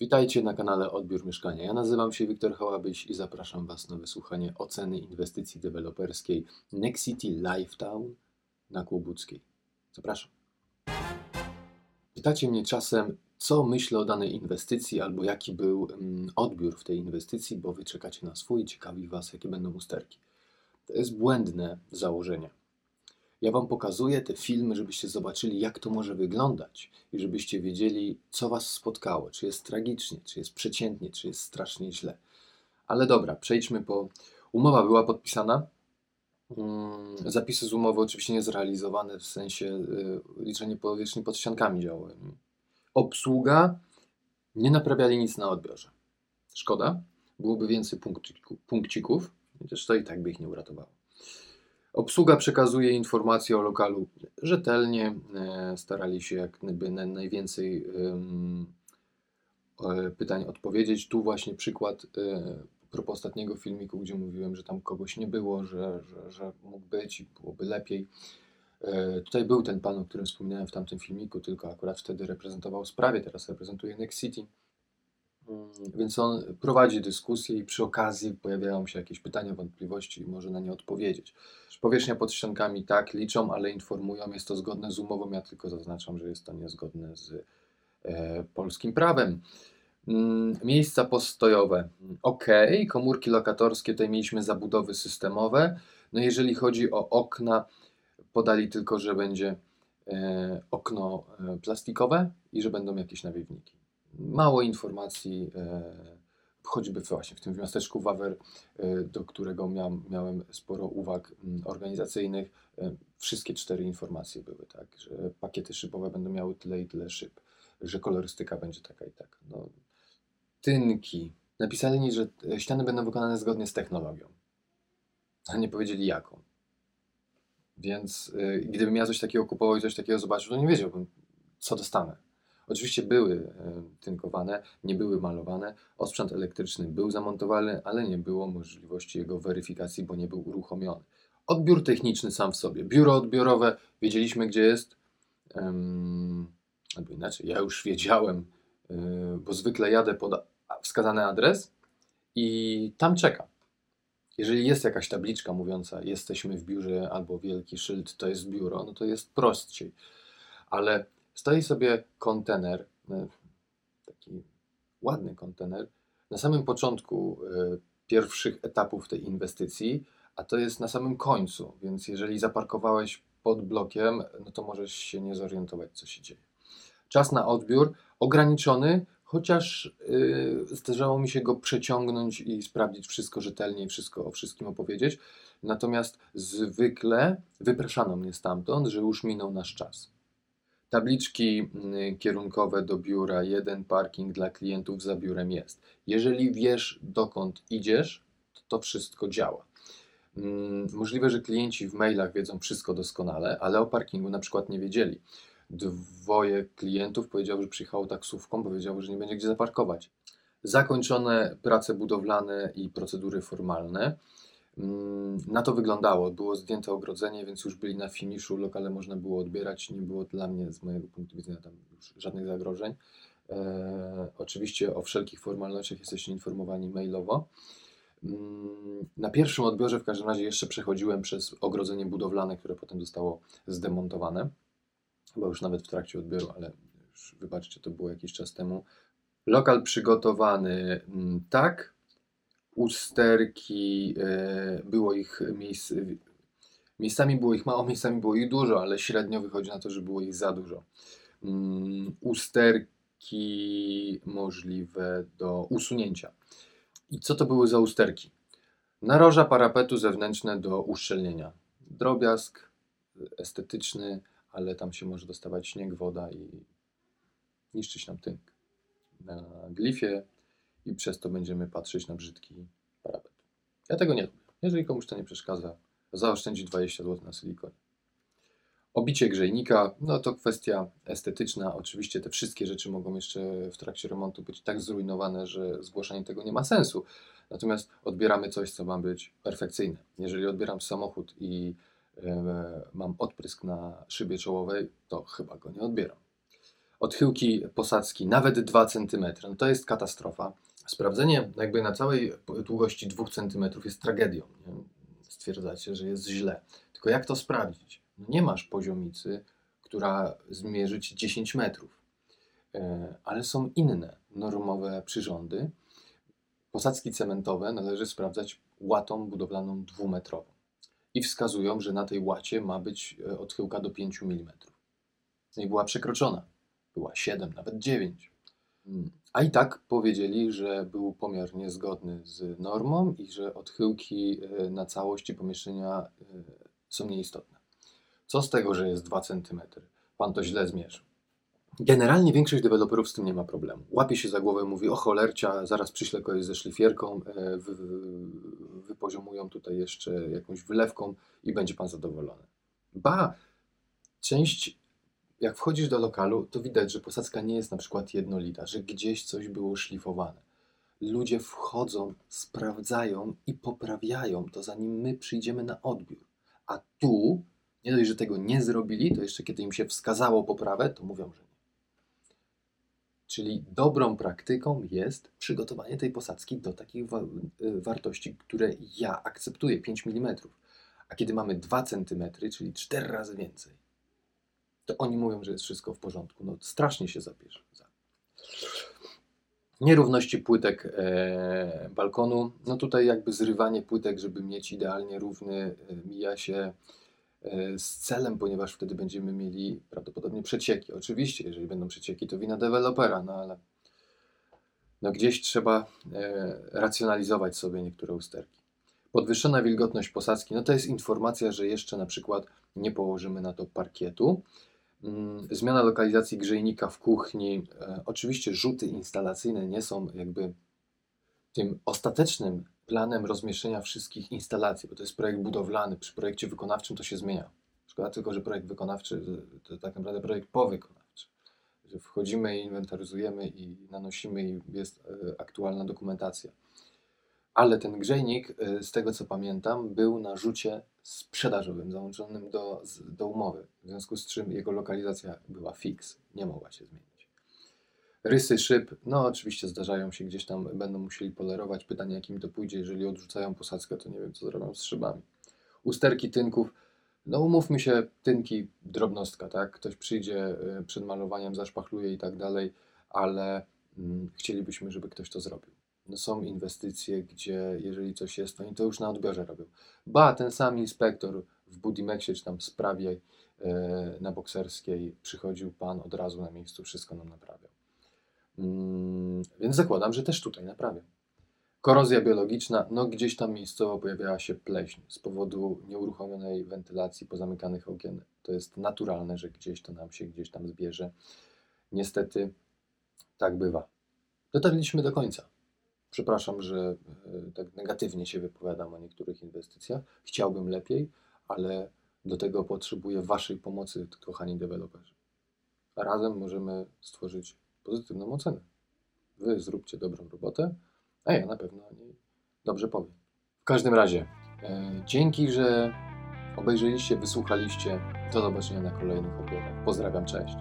Witajcie na kanale Odbiór Mieszkania. Ja nazywam się Wiktor Hałabyś i zapraszam Was na wysłuchanie oceny inwestycji deweloperskiej Nexity Lifetown na Kłobuckiej. Zapraszam. Pytacie mnie czasem, co myślę o danej inwestycji albo jaki był mm, odbiór w tej inwestycji, bo Wy czekacie na swój, ciekawi Was, jakie będą usterki. To jest błędne założenie. Ja Wam pokazuję te filmy, żebyście zobaczyli, jak to może wyglądać i żebyście wiedzieli, co Was spotkało, czy jest tragicznie, czy jest przeciętnie, czy jest strasznie źle. Ale dobra, przejdźmy po. Umowa była podpisana. Mm, Zapisy z umowy oczywiście nie zrealizowane, w sensie y, liczenie powierzchni pod ściankami działało. Obsługa nie naprawiali nic na odbiorze. Szkoda, byłoby więcej punkcików, chociaż to i tak by ich nie uratowało. Obsługa przekazuje informacje o lokalu rzetelnie. e, Starali się jak gdyby na najwięcej e, pytań odpowiedzieć. Tu właśnie przykład e, propos ostatniego filmiku, gdzie mówiłem, że tam kogoś nie było, że, że, że mógł być i byłoby lepiej. Tutaj był ten pan, o którym wspominałem w tamtym filmiku, tylko akurat wtedy reprezentował sprawę, teraz reprezentuje Next City. Mm, Więc on prowadzi dyskusję i przy okazji pojawiają się jakieś pytania, wątpliwości i może na nie odpowiedzieć. Powierzchnia pod ściankami tak liczą, ale informują, jest to zgodne z umową. Ja tylko zaznaczam, że jest to niezgodne z e, polskim prawem. Mm, Miejsca postojowe. Ok, komórki lokatorskie, tutaj mieliśmy zabudowy systemowe. No jeżeli chodzi o okna, podali tylko, że będzie e, okno e, plastikowe i że będą jakieś nawiewniki. Mało informacji, e, choćby właśnie w tym miasteczku Wawer, e, do którego miałem, miałem sporo uwag mm, organizacyjnych. e, Wszystkie cztery informacje były, tak, że pakiety szybowe będą miały tyle i tyle szyb, że kolorystyka będzie taka i taka. No, tynki. Napisali, że ściany będą wykonane zgodnie z technologią, a nie powiedzieli jaką. Więc y, gdybym ja coś takiego kupował i coś takiego zobaczył, to nie wiedziałbym, co dostanę. Oczywiście były y, tynkowane, nie były malowane. Osprzęt elektryczny był zamontowany, ale nie było możliwości jego weryfikacji, bo nie był uruchomiony. Odbiór techniczny sam w sobie. Biuro odbiorowe, wiedzieliśmy gdzie jest. Ym, albo inaczej, ja już wiedziałem, y, bo zwykle jadę pod wskazany adres i tam czekam. Jeżeli jest jakaś tabliczka mówiąca jesteśmy w biurze albo wielki szyld to jest biuro, no to jest prościej. Ale stoi sobie kontener, e, taki ładny kontener, na samym początku e, pierwszych etapów tej inwestycji, a to jest na samym końcu, więc jeżeli zaparkowałeś pod blokiem, no to możesz się nie zorientować, co się dzieje. Czas na odbiór ograniczony, chociaż yy, zdarzało mi się go przeciągnąć i sprawdzić wszystko rzetelnie i wszystko o wszystkim opowiedzieć. Natomiast zwykle wypraszano mnie stamtąd, że już minął nasz czas. Tabliczki mm, kierunkowe do biura, jeden parking dla klientów za biurem jest. Jeżeli wiesz, dokąd idziesz, to to wszystko działa. Mm, Możliwe, że klienci w mailach wiedzą wszystko doskonale, ale o parkingu na przykład nie wiedzieli. Dwoje klientów powiedziało, że przyjechało taksówką, powiedziało, że nie będzie gdzie zaparkować. Zakończone prace budowlane i procedury formalne. Mm, Na to wyglądało. Było zdjęte ogrodzenie, więc już byli na finiszu. Lokale można było odbierać. Nie było dla mnie, z mojego punktu widzenia, tam już żadnych zagrożeń. E, oczywiście o wszelkich formalnościach jesteście informowani mailowo. Mm, Na pierwszym odbiorze w każdym razie jeszcze przechodziłem przez ogrodzenie budowlane, które potem zostało zdemontowane. Chyba już nawet w trakcie odbioru, ale już wybaczcie, to było jakiś czas temu. Lokal przygotowany mm, tak. Usterki, e, było ich miejsc, miejscami było ich mało, miejscami było ich dużo, ale średnio wychodzi na to, że było ich za dużo. Mm, Usterki możliwe do usunięcia. I co to były za usterki? Naroża parapetu zewnętrzne do uszczelnienia. Drobiazg estetyczny, ale tam się może dostawać śnieg, woda i niszczyć nam tynk na glifie i przez to będziemy patrzeć na brzydki. Ja tego nie lubię. Jeżeli komuś to nie przeszkadza, zaoszczędzi 20 zł na silikonie. Obicie grzejnika, no to kwestia estetyczna. Oczywiście te wszystkie rzeczy mogą jeszcze w trakcie remontu być tak zrujnowane, że zgłaszanie tego nie ma sensu. Natomiast odbieramy coś, co ma być perfekcyjne. Jeżeli odbieram samochód i e, mam odprysk na szybie czołowej, to chyba go nie odbieram. odchyłki posadzki nawet 2 cm, no to jest katastrofa. Sprawdzenie jakby na całej długości 2 cm jest tragedią. Nie? Stwierdzacie, że jest źle. Tylko jak to sprawdzić? No nie masz poziomicy, która zmierzy ci 10 metrów, e, ale są inne normowe przyrządy. Posadzki cementowe należy sprawdzać łatą budowlaną dwumetrową i wskazują, że na tej łacie ma być e, odchyłka do 5 mm. No i była przekroczona. Była 7, nawet 9. Mm. A i tak powiedzieli, że był pomiar niezgodny z normą i że odchyłki e, na całości pomieszczenia e, są nieistotne. Co z tego, że jest 2 cm? Pan to źle zmierzył. Generalnie większość deweloperów z tym nie ma problemu. Łapie się za głowę, mówi o cholercia, zaraz przyślę kogoś ze szlifierką, wy, wypoziomują tutaj jeszcze jakąś wylewką i będzie pan zadowolony. Ba, część, jak wchodzisz do lokalu, to widać, że posadzka nie jest na przykład jednolita, że gdzieś coś było szlifowane. Ludzie wchodzą, sprawdzają i poprawiają to, zanim my przyjdziemy na odbiór. A tu, nie dość, że tego nie zrobili, to jeszcze kiedy im się wskazało poprawę, to mówią, że nie. Czyli dobrą praktyką jest przygotowanie tej posadzki do takich wa y, wartości, które ja akceptuję 5 mm. A kiedy mamy 2 cm, czyli 4 razy więcej, to oni mówią, że jest wszystko w porządku. No strasznie się zabierze. Nierówności płytek e, balkonu. No tutaj jakby zrywanie płytek, żeby mieć idealnie równy, e, mija się E, z celem, ponieważ wtedy będziemy mieli prawdopodobnie przecieki. Oczywiście, jeżeli będą przecieki, to wina dewelopera, no ale no gdzieś trzeba e, racjonalizować sobie niektóre usterki. Podwyższona wilgotność posadzki, no to jest informacja, że jeszcze na przykład nie położymy na to parkietu. Mm, zmiana lokalizacji grzejnika w kuchni. E, oczywiście rzuty instalacyjne nie są jakby tym ostatecznym planem rozmieszczenia wszystkich instalacji, bo to jest projekt budowlany. Przy projekcie wykonawczym to się zmienia. Szkoda tylko, że projekt wykonawczy to tak naprawdę projekt powykonawczy. Że wchodzimy inwentaryzujemy i nanosimy i jest e, aktualna dokumentacja. Ale ten grzejnik, e, z tego co pamiętam, był na rzucie sprzedażowym, załączonym do, do umowy, w związku z czym jego lokalizacja była fix, nie mogła się zmienić. Rysy szyb, no oczywiście zdarzają się gdzieś tam, będą musieli polerować. Pytanie, jakim to pójdzie. Jeżeli odrzucają posadzkę, to nie wiem, co zrobią z szybami. Usterki tynków, no umówmy się, tynki, drobnostka, tak? Ktoś przyjdzie y, przed malowaniem, zaszpachluje i tak dalej, ale mm, chcielibyśmy, żeby ktoś to zrobił. Są inwestycje, gdzie jeżeli coś jest, to oni to już na odbiorze robią. Ba, ten sam inspektor w Budimexie, czy tam sprawie y, na bokserskiej przychodził pan od razu na miejscu, wszystko nam naprawiał. Mm, więc zakładam, że też tutaj naprawię. Korozja biologiczna, no gdzieś tam miejscowo pojawiała się pleśń z powodu nieuruchomionej wentylacji, pozamykanych okien. To jest naturalne, że gdzieś to nam się gdzieś tam zbierze. Niestety tak bywa. Dotarliśmy do końca. Przepraszam, że e, tak negatywnie się wypowiadam o niektórych inwestycjach. Chciałbym lepiej, ale do tego potrzebuję Waszej pomocy, kochani deweloperzy. Razem możemy stworzyć pozytywną ocenę. Wy zróbcie dobrą robotę, a ja na pewno o niej dobrze powiem. W każdym razie, e, dzięki, że obejrzeliście, wysłuchaliście. Do zobaczenia na kolejnych odbiorach. Pozdrawiam, cześć.